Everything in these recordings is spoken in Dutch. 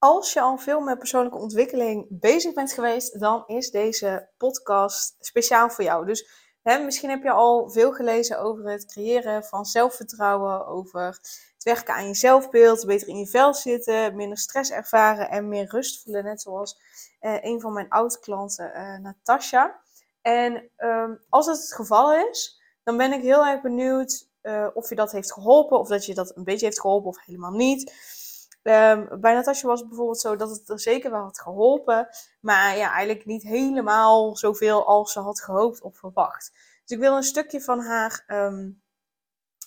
Als je al veel met persoonlijke ontwikkeling bezig bent geweest, dan is deze podcast speciaal voor jou. Dus hè, misschien heb je al veel gelezen over het creëren van zelfvertrouwen, over het werken aan je zelfbeeld, beter in je vel zitten, minder stress ervaren en meer rust voelen. Net zoals eh, een van mijn oud-klanten, uh, Natasha. En ehm, als dat het geval is, dan ben ik heel erg benieuwd uh, of je dat heeft geholpen, of dat je dat een beetje heeft geholpen of helemaal niet. Um, bij Natasja was het bijvoorbeeld zo dat het er zeker wel had geholpen, maar ja, eigenlijk niet helemaal zoveel als ze had gehoopt of verwacht. Dus ik wil een stukje van haar um,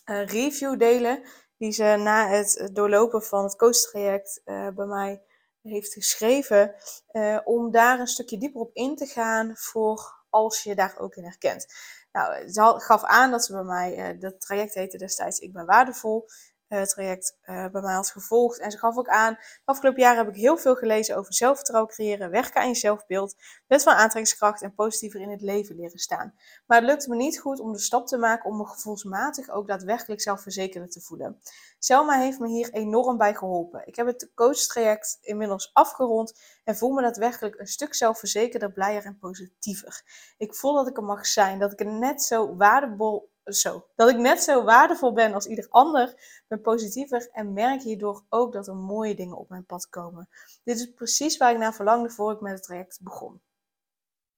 uh, review delen, die ze na het doorlopen van het coachtraject uh, bij mij heeft geschreven, uh, om daar een stukje dieper op in te gaan voor als je daar ook in herkent. Nou, ze gaf aan dat ze bij mij, dat traject heette destijds Ik ben waardevol. Eh, traject uh, bij mij gevolgd. En ze gaf ook aan, de afgelopen jaren heb ik heel veel gelezen over zelfvertrouwen creëren, werken aan je zelfbeeld, wet van aantrekkingskracht en positiever in het leven leren staan. Maar het lukte me niet goed om de stap te maken om me gevoelsmatig ook daadwerkelijk zelfverzekerd te voelen. Selma heeft me hier enorm bij geholpen. Ik heb het coachtraject inmiddels afgerond en voel me daadwerkelijk een stuk zelfverzekerder, blijer en positiever. Ik voel dat ik er mag zijn, dat ik er net zo waardevol zo. Dat ik net zo waardevol ben als ieder ander, ben positiever en merk hierdoor ook dat er mooie dingen op mijn pad komen. Dit is precies waar ik naar verlangde voor ik met het traject begon.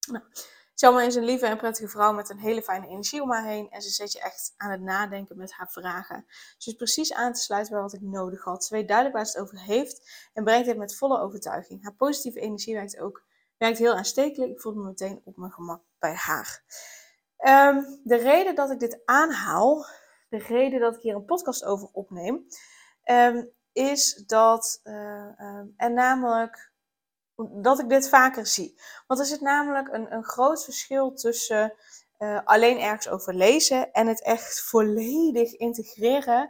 Nou, is een lieve en prettige vrouw met een hele fijne energie om haar heen en ze zet je echt aan het nadenken met haar vragen. Ze is precies aan te sluiten bij wat ik nodig had. Ze weet duidelijk waar ze het over heeft en brengt het met volle overtuiging. Haar positieve energie werkt ook werkt heel aanstekelijk. Ik voel me meteen op mijn gemak bij haar. Um, de reden dat ik dit aanhaal, de reden dat ik hier een podcast over opneem, um, is dat, uh, um, en namelijk dat ik dit vaker zie. Want er zit namelijk een, een groot verschil tussen uh, alleen ergens over lezen en het echt volledig integreren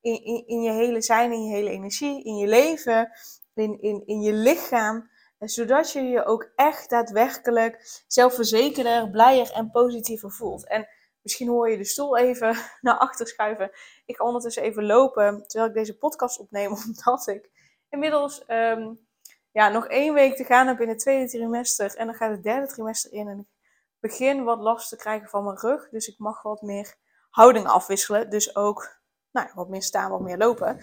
in, in, in je hele zijn, in je hele energie, in je leven, in, in je lichaam zodat je je ook echt daadwerkelijk zelfverzekerder, blijer en positiever voelt. En misschien hoor je de stoel even naar achter schuiven. Ik ga ondertussen even lopen terwijl ik deze podcast opneem, omdat ik inmiddels um, ja, nog één week te gaan heb in het tweede trimester. En dan gaat het derde trimester in. En ik begin wat last te krijgen van mijn rug. Dus ik mag wat meer houding afwisselen. Dus ook nou, wat meer staan, wat meer lopen.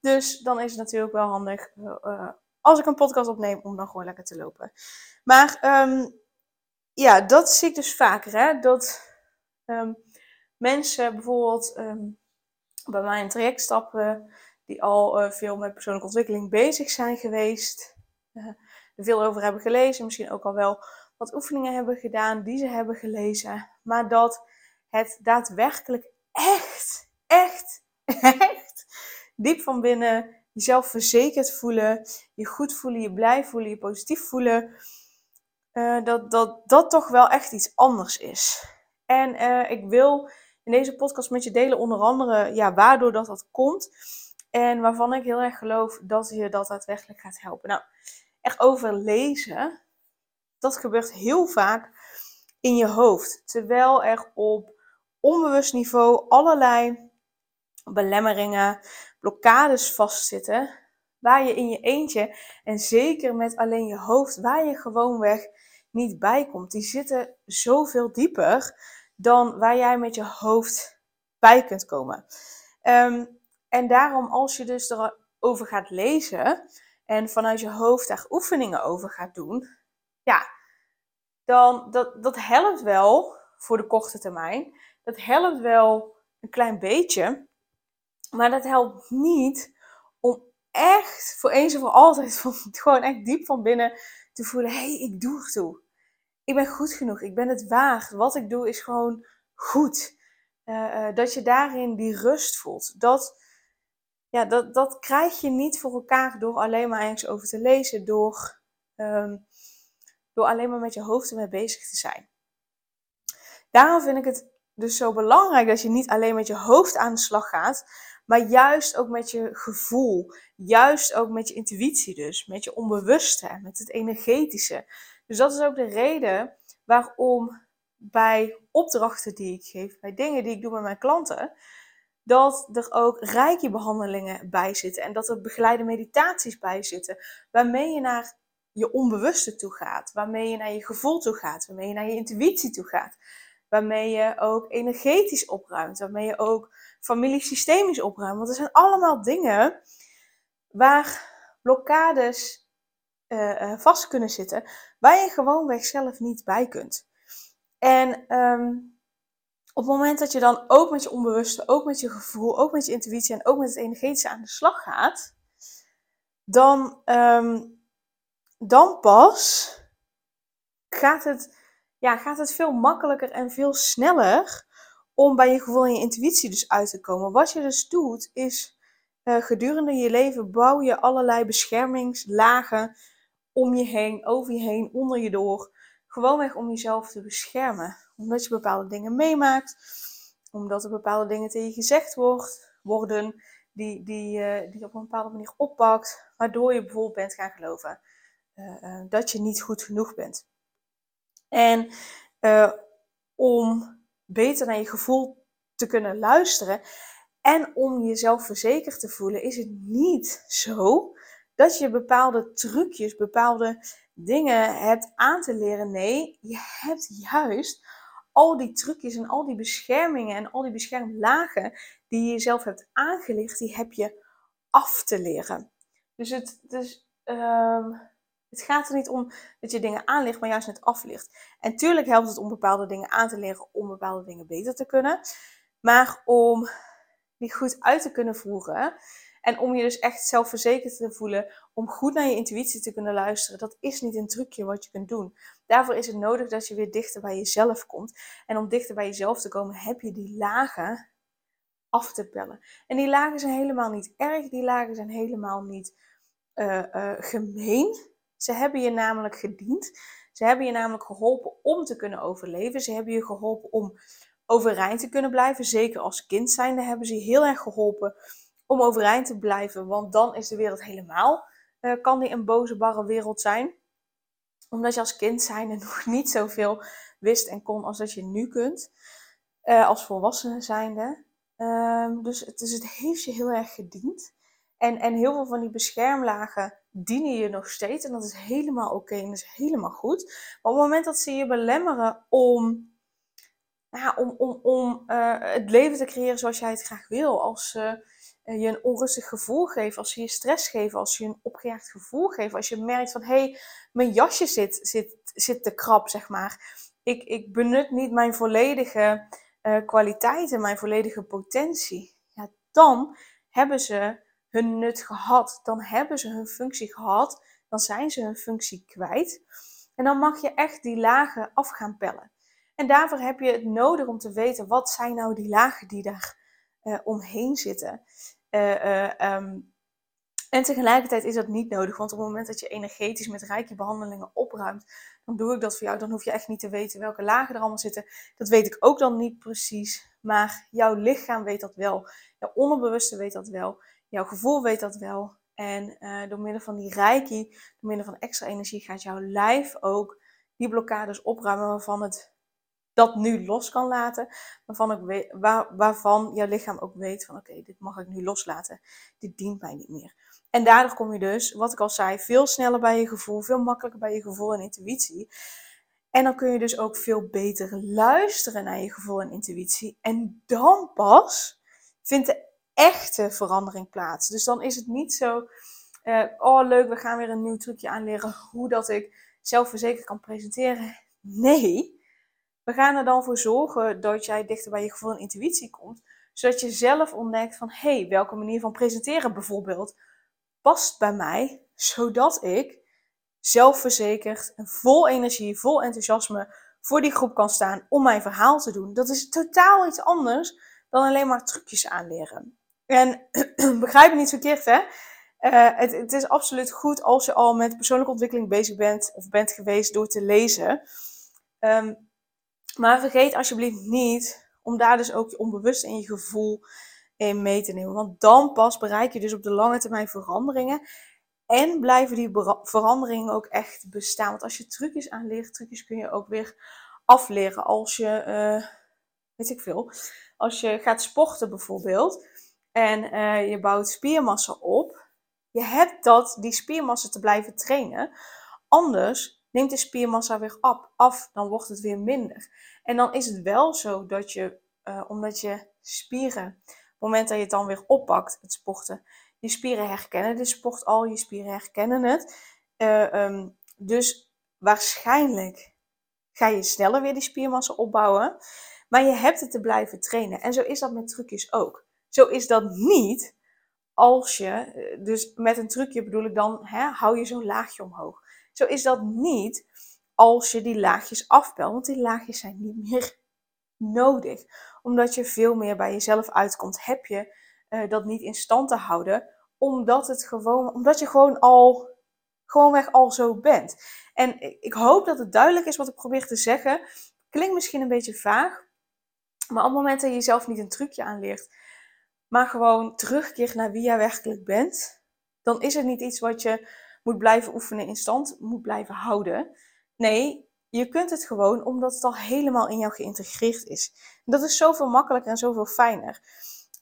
Dus dan is het natuurlijk wel handig uh, als ik een podcast opneem, om dan gewoon lekker te lopen. Maar um, ja, dat zie ik dus vaker. Hè? Dat um, mensen bijvoorbeeld um, bij mij traject stappen, die al uh, veel met persoonlijke ontwikkeling bezig zijn geweest, uh, er veel over hebben gelezen, misschien ook al wel wat oefeningen hebben gedaan die ze hebben gelezen, maar dat het daadwerkelijk echt, echt, echt diep van binnen jezelf verzekerd voelen, je goed voelen, je blij voelen, je positief voelen. Uh, dat, dat dat toch wel echt iets anders is. En uh, ik wil in deze podcast met je delen onder andere ja, waardoor dat, dat komt. En waarvan ik heel erg geloof dat je dat daadwerkelijk gaat helpen. Nou, echt lezen, dat gebeurt heel vaak in je hoofd. Terwijl er op onbewust niveau allerlei belemmeringen, blokkades vastzitten, waar je in je eentje en zeker met alleen je hoofd, waar je gewoonweg niet bij komt. Die zitten zoveel dieper dan waar jij met je hoofd bij kunt komen. Um, en daarom, als je dus erover gaat lezen en vanuit je hoofd daar oefeningen over gaat doen, ja, dan dat, dat helpt wel voor de korte termijn. Dat helpt wel een klein beetje. Maar dat helpt niet om echt voor eens en voor altijd, gewoon echt diep van binnen te voelen: hé, hey, ik doe toe. Ik ben goed genoeg. Ik ben het waard. Wat ik doe is gewoon goed. Uh, uh, dat je daarin die rust voelt. Dat, ja, dat, dat krijg je niet voor elkaar door alleen maar ergens over te lezen. Door ehm, door alleen maar met je hoofd ermee bezig te zijn. Daarom vind ik het dus zo belangrijk dat je niet alleen met je hoofd aan de slag gaat, maar juist ook met je gevoel. Juist ook met je intuïtie dus. Met je onbewuste, met het energetische. Dus dat is ook de reden waarom bij opdrachten die ik geef, bij dingen die ik doe met mijn klanten, dat er ook reiki-behandelingen bij zitten en dat er begeleide meditaties bij zitten, waarmee je naar je onbewuste toe gaat, waarmee je naar je gevoel toe gaat, waarmee je naar je intuïtie toe gaat, waarmee je ook energetisch opruimt, waarmee je ook familiesystemisch opruimt. Want er zijn allemaal dingen waar blokkades uh, vast kunnen zitten, waar je gewoonweg zelf niet bij kunt. En um, op het moment dat je dan ook met je onbewuste, ook met je gevoel, ook met je intuïtie en ook met het energetische aan de slag gaat, dan, um, dan pas gaat het, ja, gaat het veel makkelijker en veel sneller om bij je gevoel en je intuïtie dus uit te komen. Wat je dus doet, is uh, gedurende je leven bouw je allerlei beschermingslagen om je heen, over je heen, onder je door. Gewoonweg om jezelf te beschermen. Omdat je bepaalde dingen meemaakt. Omdat er bepaalde dingen tegen je gezegd wordt, worden. Die, die, uh, die op een bepaalde manier oppakt. Waardoor je bijvoorbeeld bent gaan geloven uh, dat je niet goed genoeg bent. En om beter naar je gevoel te kunnen luisteren. En om jezelf verzekerd te voelen, is het niet zo dat je bepaalde trucjes, bepaalde dingen hebt aan te leren. Nee, je hebt juist al die trucjes en al die beschermingen en al die beschermlagen die je jezelf hebt aangelegd, die heb je af te leren. Dus het, dus, um, het gaat er niet om dat je dingen aanlegt, maar juist net aflegt. En tuurlijk helpt het om bepaalde dingen aan te leren om bepaalde dingen beter te kunnen. Maar om die goed uit te kunnen voeren en om je dus echt zelfverzekerd te voelen, om goed naar je intuïtie te kunnen luisteren, dat is niet een trucje wat je kunt doen. Daarvoor is het nodig dat je weer dichter bij jezelf komt. En om dichter bij jezelf te komen, heb je die lagen af te pellen. En die lagen zijn helemaal niet erg, die lagen zijn helemaal niet uh, uh, gemeen. Ze hebben je namelijk gediend. Ze hebben je namelijk geholpen om te kunnen overleven. Ze hebben je geholpen om overeind te kunnen blijven. Zeker als kind zijnde hebben ze heel erg geholpen om overeind te blijven. Want dan is de wereld helemaal, uh, kan die een boze, barre wereld zijn. Omdat je als kind zijnde nog niet zoveel wist en kon als dat je nu kunt. Uh, als volwassene zijnde. Uh, dus, dus het heeft je heel erg gediend. En, en heel veel van die beschermlagen dienen je nog steeds. En dat is helemaal oké en dat is helemaal goed. Maar op het moment dat ze je belemmeren om, nou, om, om, om uh, het leven te creëren zoals jij het graag wil. Als ze uh, je een onrustig gevoel geven. Als ze je stress geven. Als je een opgejaagd gevoel geven. Als je merkt van, hé, hey, mijn jasje zit, zit, zit te krap, zeg maar. Ik, ik benut niet mijn volledige uh, kwaliteiten, mijn volledige potentie. Ja, dan hebben ze hun nut gehad. Dan hebben ze hun functie gehad. Dan zijn ze hun functie kwijt. En dan mag je echt die lagen af gaan pellen. En daarvoor heb je het nodig om te weten wat zijn nou die lagen die daar uh, omheen zitten. Uh, um, en tegelijkertijd is dat niet nodig, want op het moment dat je energetisch met rijke behandelingen opruimt, dan doe ik dat voor jou. Dan hoef je echt niet te weten welke lagen er allemaal zitten. Dat weet ik ook dan niet precies, maar jouw lichaam weet dat wel. Jouw onderbewuste weet dat wel. Jouw gevoel weet dat wel. En uh, door middel van die reiki, door middel van extra energie, gaat jouw lijf ook die blokkades opruimen waarvan het dat nu los kan laten. Waarvan, ik jouw lichaam ook weet van oké, dit mag ik nu loslaten. Dit dient mij niet meer. En daardoor kom je dus, wat ik al zei, veel sneller bij je gevoel, veel makkelijker bij je gevoel en intuïtie. En dan kun je dus ook veel beter luisteren naar je gevoel en intuïtie. En dan pas vindt de echte verandering plaats. Dus dan is het niet zo, uh, oh leuk, we gaan weer een nieuw trucje aanleren hoe dat ik zelfverzekerd kan presenteren. Nee, we gaan er dan voor zorgen dat jij dichter bij je gevoel en intuïtie komt. Zodat je zelf ontdekt van, hé, hey, welke manier van presenteren bijvoorbeeld past bij mij. Zodat ik zelfverzekerd en vol energie, vol enthousiasme voor die groep kan staan om mijn verhaal te doen. Dat is totaal iets anders dan alleen maar trucjes aanleren. En begrijp me niet verkeerd, hè? Uh, het, het, is absoluut goed als je al met persoonlijke ontwikkeling bezig bent of bent geweest door te lezen. Um, maar vergeet alsjeblieft niet om daar dus ook onbewust in je gevoel in mee te nemen. Want dan pas bereik je dus op de lange termijn veranderingen. En blijven die veranderingen ook echt bestaan. Want als je trucjes aanleert, trucjes kun je ook weer afleren. Als je, uh, weet ik veel, als je gaat sporten bijvoorbeeld en uh, je bouwt spiermassa op. Je hebt dat, die spiermassa te blijven trainen. Anders neemt de spiermassa weer af, af, dan wordt het weer minder. En dan is het wel zo dat je, uh, omdat je spieren, op het moment dat je het dan weer oppakt, het sporten, je spieren herkennen de sport al, je spieren herkennen het. Uh, um, dus waarschijnlijk ga je sneller weer die spiermassa opbouwen. Maar je hebt het te blijven trainen. En zo is dat met trucjes ook. Zo is dat niet als je, eh, dus met een trucje bedoel ik dan, hè, hou je zo'n laagje omhoog. Zo is dat niet als je die laagjes afpelt, want die laagjes zijn niet meer nodig. Omdat je veel meer bij jezelf uitkomt, heb je uh, dat niet in stand te houden, omdat, het gewoon, omdat je gewoon al, gewoonweg al zo bent. En ik hoop dat het duidelijk is wat ik probeer te zeggen. Klinkt misschien een beetje vaag, maar op het moment dat je jezelf niet een trucje aanleert, maar gewoon terugkeert naar wie jij werkelijk bent, dan is het niet iets wat je moet blijven oefenen in stand, moet blijven houden. Nee, je kunt het gewoon omdat het al helemaal in jou geïntegreerd is. dat is zoveel makkelijker en zoveel fijner.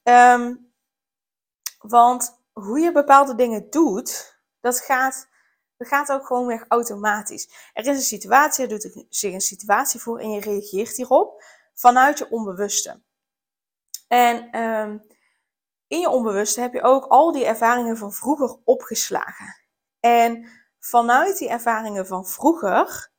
Um, want hoe je bepaalde dingen doet, dat gaat, dat gaat ook gewoon weer automatisch. Er is een situatie, er doet zich een situatie voor en je reageert hierop vanuit je onbewuste. En um, in je onbewuste heb je ook al die ervaringen van vroeger opgeslagen. En vanuit die ervaringen van vroeger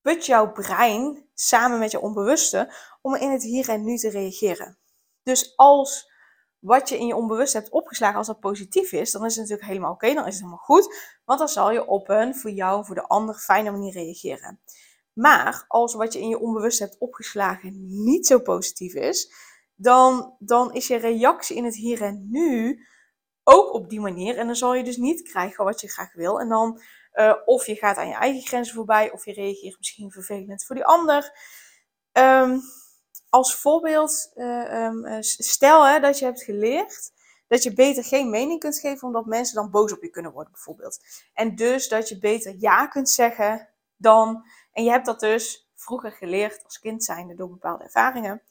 put jouw brein samen met je onbewuste om in het hier en nu te reageren. Dus als wat je in je onbewust hebt opgeslagen, als dat positief is, dan is het natuurlijk helemaal oké, dan is het helemaal goed. Want dan zal je op een voor jou, voor de ander fijne manier reageren. Maar als wat je in je onbewust hebt opgeslagen niet zo positief is, dan, dan is je reactie in het hier en nu ook op die manier. En dan zal je dus niet krijgen wat je graag wil. En dan uh, of je gaat aan je eigen grenzen voorbij, of je reageert misschien vervelend voor die ander. Um, als voorbeeld, uh, um, stel hè, dat je hebt geleerd dat je beter geen mening kunt geven, omdat mensen dan boos op je kunnen worden, bijvoorbeeld. En dus dat je beter ja kunt zeggen dan. En je hebt dat dus vroeger geleerd als kind zijnde door bepaalde ervaringen.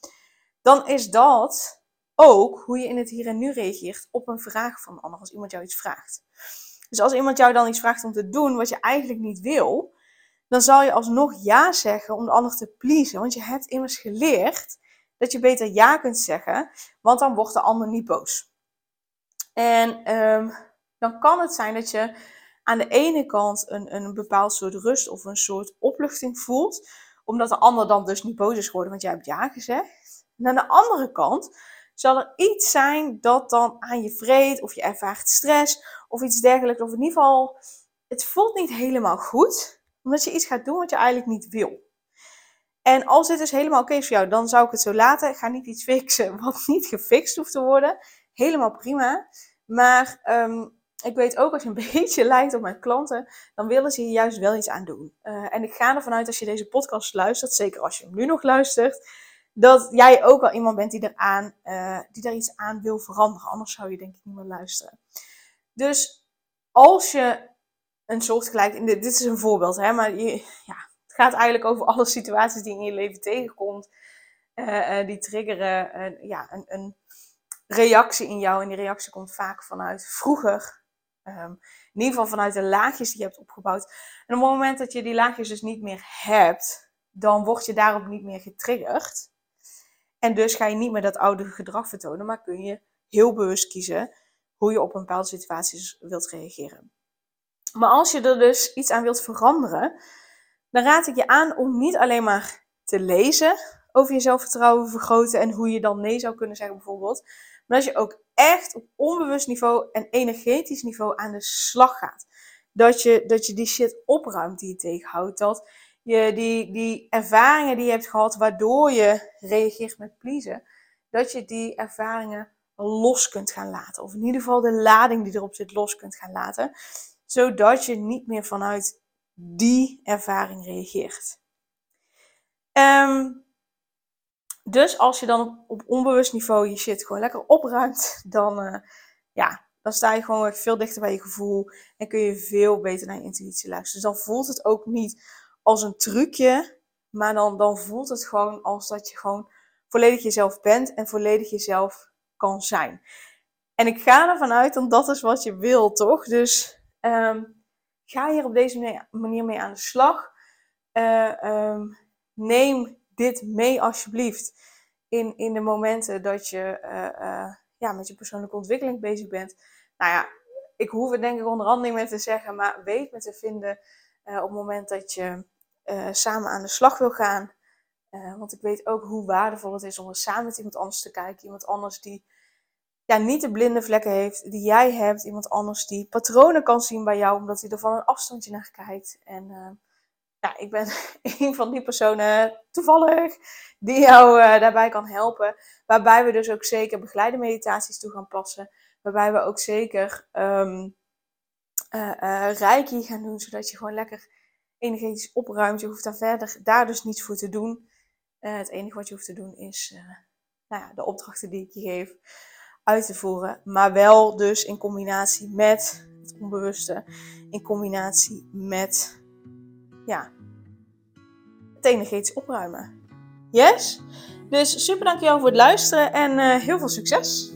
Dan is dat ook hoe je in het hier en nu reageert op een vraag van een ander als iemand jou iets vraagt. Dus als iemand jou dan iets vraagt om te doen wat je eigenlijk niet wil, dan zal je alsnog ja zeggen om de ander te pleasen. Want je hebt immers geleerd dat je beter ja kunt zeggen, want dan wordt de ander niet boos. En um, dan kan het zijn dat je aan de ene kant een, een bepaald soort rust of een soort opluchting voelt, omdat de ander dan dus niet boos is geworden, want jij hebt ja gezegd. En aan de andere kant zal er iets zijn dat dan aan je vreet, of je ervaart stress, of iets dergelijks. Of in ieder geval, het voelt niet helemaal goed, omdat je iets gaat doen wat je eigenlijk niet wil. En als dit dus helemaal oké is voor jou, dan zou ik het zo laten. Ga niet iets fixen wat niet gefixt hoeft te worden. Helemaal prima. Maar um, ik weet ook, als je een beetje lijkt op mijn klanten, dan willen ze hier juist wel iets aan doen. Uh, en ik ga ervan uit als je deze podcast luistert, zeker als je hem nu nog luistert, dat jij ook wel iemand bent die, eraan, uh, die daar iets aan wil veranderen. Anders zou je denk ik niet meer luisteren. Dus als je een soortgelijk, dit is een voorbeeld, hè, maar je, ja, het gaat eigenlijk over alle situaties die in je leven tegenkomt. Uh, uh, die triggeren ja, een, een, reactie in jou. En die reactie komt vaak vanuit vroeger. Um, in ieder geval vanuit de laagjes die je hebt opgebouwd. En op het moment dat je die laagjes dus niet meer hebt, dan word je daarop niet meer getriggerd. En dus ga je niet meer dat oude gedrag vertonen, maar kun je heel bewust kiezen hoe je op een bepaalde situatie wilt reageren. Maar als je er dus iets aan wilt veranderen, dan raad ik je aan om niet alleen maar te lezen over je zelfvertrouwen vergroten en hoe je dan nee zou kunnen zeggen bijvoorbeeld, maar dat je ook echt op onbewust niveau en energetisch niveau aan de slag gaat. Dat je, dat je die shit opruimt die je tegenhoudt. Dat je die, die ervaringen die je hebt gehad, waardoor je reageert met pleasen, dat je die ervaringen los kunt gaan laten. Of in ieder geval de lading die erop zit los kunt gaan laten. Zodat je niet meer vanuit die ervaring reageert. Ehm, dus als je dan op, onbewust niveau je shit gewoon lekker opruimt, dan, uh, ja, dan sta je gewoon veel dichter bij je gevoel en kun je veel beter naar je intuïtie luisteren. Dus dan voelt het ook niet als een trucje, maar dan, dan voelt het gewoon als dat je gewoon volledig jezelf bent en volledig jezelf kan zijn. En ik ga ervan uit, want dat is wat je wil, toch? Dus um, ga hier op deze manier mee aan de slag. Uh, um, neem dit mee alsjeblieft in, in de momenten dat je uh, uh, ja, met je persoonlijke ontwikkeling bezig bent. Nou ja, ik hoef het denk ik onder andere te zeggen, maar weet me te vinden op het moment dat je samen aan de slag wil gaan. want ik weet ook hoe waardevol het is om er samen met iemand anders te kijken. Iemand anders die ja, niet de blinde vlekken heeft die jij hebt. Iemand anders die patronen kan zien bij jou, omdat hij er van een afstandje naar kijkt. En uh, ja, ik ben een van die personen toevallig die jou daarbij kan helpen. Waarbij we dus ook zeker begeleide meditaties toe gaan passen. Waarbij we ook zeker um, reiki gaan doen, zodat je gewoon lekker energetisch opruimt. Je hoeft daar verder daar dus niets voor te doen. het enige wat je hoeft te doen is nou ja, de opdrachten die ik je geef uit te voeren. Maar wel dus in combinatie met het onbewuste. In combinatie met ja, het energetisch opruimen. Yes? Dus super dankjewel voor het luisteren en uh, heel veel succes!